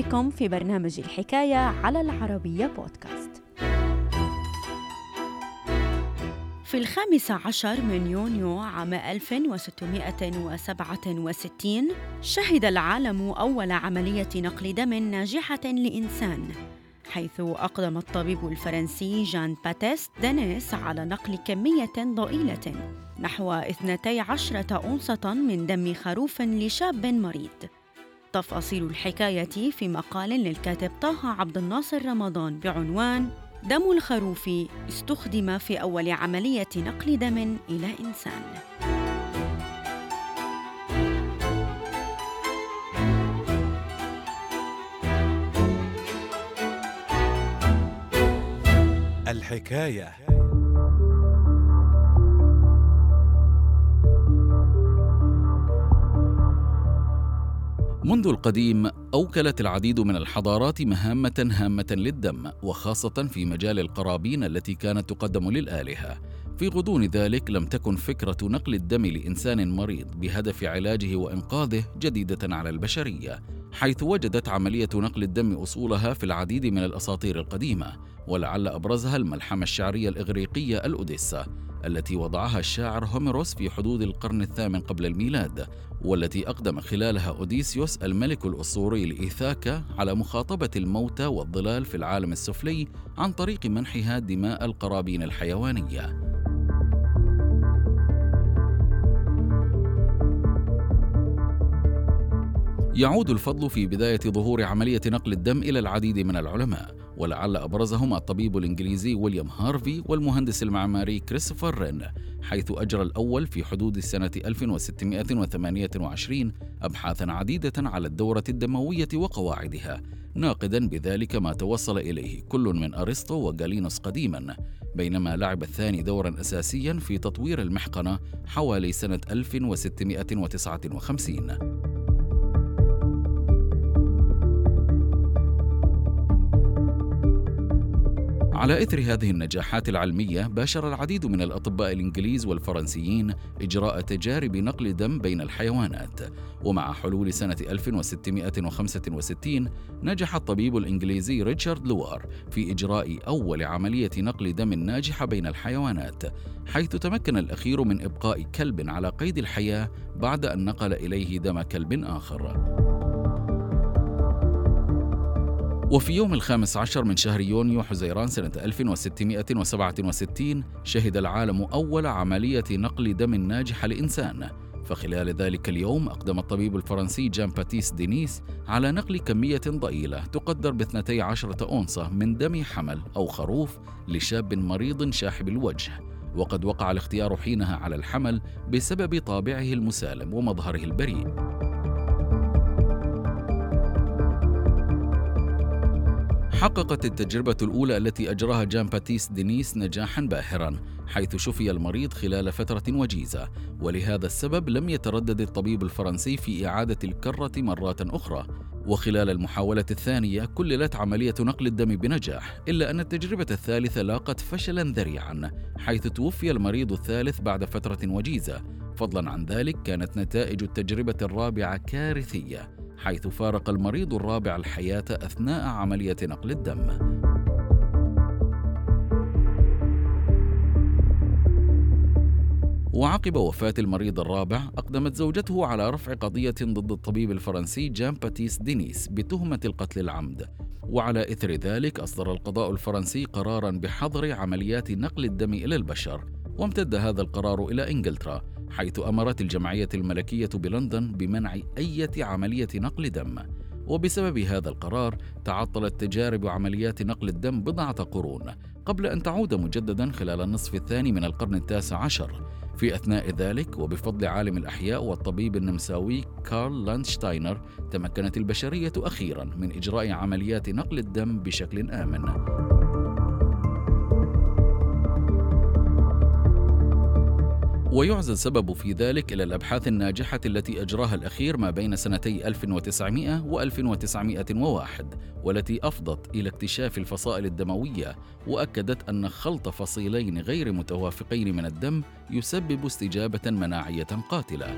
بكم في برنامج الحكاية على العربية بودكاست. في الخامس عشر من يونيو عام 1667 شهد العالم أول عملية نقل دم ناجحة لإنسان حيث أقدم الطبيب الفرنسي جان باتيست دانيس على نقل كمية ضئيلة نحو 12 أونصة من دم خروف لشاب مريض. تفاصيل الحكاية في مقال للكاتب طه عبد الناصر رمضان بعنوان دم الخروف استخدم في أول عملية نقل دم إلى إنسان. الحكاية منذ القديم أوكلت العديد من الحضارات مهامة هامة للدم وخاصة في مجال القرابين التي كانت تقدم للآلهة. في غضون ذلك لم تكن فكرة نقل الدم لإنسان مريض بهدف علاجه وإنقاذه جديدة على البشرية حيث وجدت عملية نقل الدم أصولها في العديد من الأساطير القديمة ولعل أبرزها الملحمة الشعرية الإغريقية الأوديسا. التي وضعها الشاعر هوميروس في حدود القرن الثامن قبل الميلاد والتي أقدم خلالها أوديسيوس الملك الأسطوري لإيثاكا على مخاطبة الموتى والظلال في العالم السفلي عن طريق منحها دماء القرابين الحيوانية. يعود الفضل في بداية ظهور عملية نقل الدم إلى العديد من العلماء ولعل أبرزهم الطبيب الإنجليزي ويليام هارفي والمهندس المعماري كريستوفر رين حيث أجرى الأول في حدود السنة 1628 أبحاثا عديدة على الدورة الدموية وقواعدها ناقدا بذلك ما توصل إليه كل من أرسطو وغالينوس قديما بينما لعب الثاني دورا أساسيا في تطوير المحقنة حوالي سنة 1659 على إثر هذه النجاحات العلمية باشر العديد من الأطباء الإنجليز والفرنسيين إجراء تجارب نقل دم بين الحيوانات. ومع حلول سنة 1665 نجح الطبيب الإنجليزي ريتشارد لوار في إجراء أول عملية نقل دم ناجحة بين الحيوانات حيث تمكن الأخير من إبقاء كلب على قيد الحياة بعد أن نقل إليه دم كلب آخر. وفي يوم الخامس عشر من شهر يونيو حزيران سنة 1667 شهد العالم أول عملية نقل دم ناجحة لإنسان. فخلال ذلك اليوم أقدم الطبيب الفرنسي جان باتيس دينيس على نقل كمية ضئيلة تقدر باثنتي عشرة أونصة من دم حمل أو خروف لشاب مريض شاحب الوجه. وقد وقع الاختيار حينها على الحمل بسبب طابعه المسالم ومظهره البريء. حققت التجربة الأولى التي أجراها جان باتيس دينيس نجاحا باهرا حيث شفي المريض خلال فترة وجيزة. ولهذا السبب لم يتردد الطبيب الفرنسي في إعادة الكرة مرات أخرى. وخلال المحاولة الثانية كللت عملية نقل الدم بنجاح إلا أن التجربة الثالثة لاقت فشلا ذريعا حيث توفي المريض الثالث بعد فترة وجيزة. فضلا عن ذلك كانت نتائج التجربة الرابعة كارثية. حيث فارق المريض الرابع الحياة أثناء عملية نقل الدم. وعقب وفاة المريض الرابع أقدمت زوجته على رفع قضية ضد الطبيب الفرنسي جان باتيس دينيس بتهمة القتل العمد وعلى إثر ذلك أصدر القضاء الفرنسي قرارا بحظر عمليات نقل الدم إلى البشر وامتد هذا القرار إلى إنجلترا حيث أمرت الجمعية الملكية بلندن بمنع أي عملية نقل دم. وبسبب هذا القرار تعطلت تجارب عمليات نقل الدم بضعة قرون قبل أن تعود مجددا خلال النصف الثاني من القرن التاسع عشر. في أثناء ذلك وبفضل عالم الأحياء والطبيب النمساوي كارل لاندشتاينر تمكنت البشرية أخيرا من إجراء عمليات نقل الدم بشكل آمن. ويعزى السبب في ذلك إلى الأبحاث الناجحة التي أجراها الأخير ما بين سنتي 1900 و 1901 والتي أفضت إلى اكتشاف الفصائل الدموية وأكدت أن خلط فصيلين غير متوافقين من الدم يسبب استجابة مناعية قاتلة.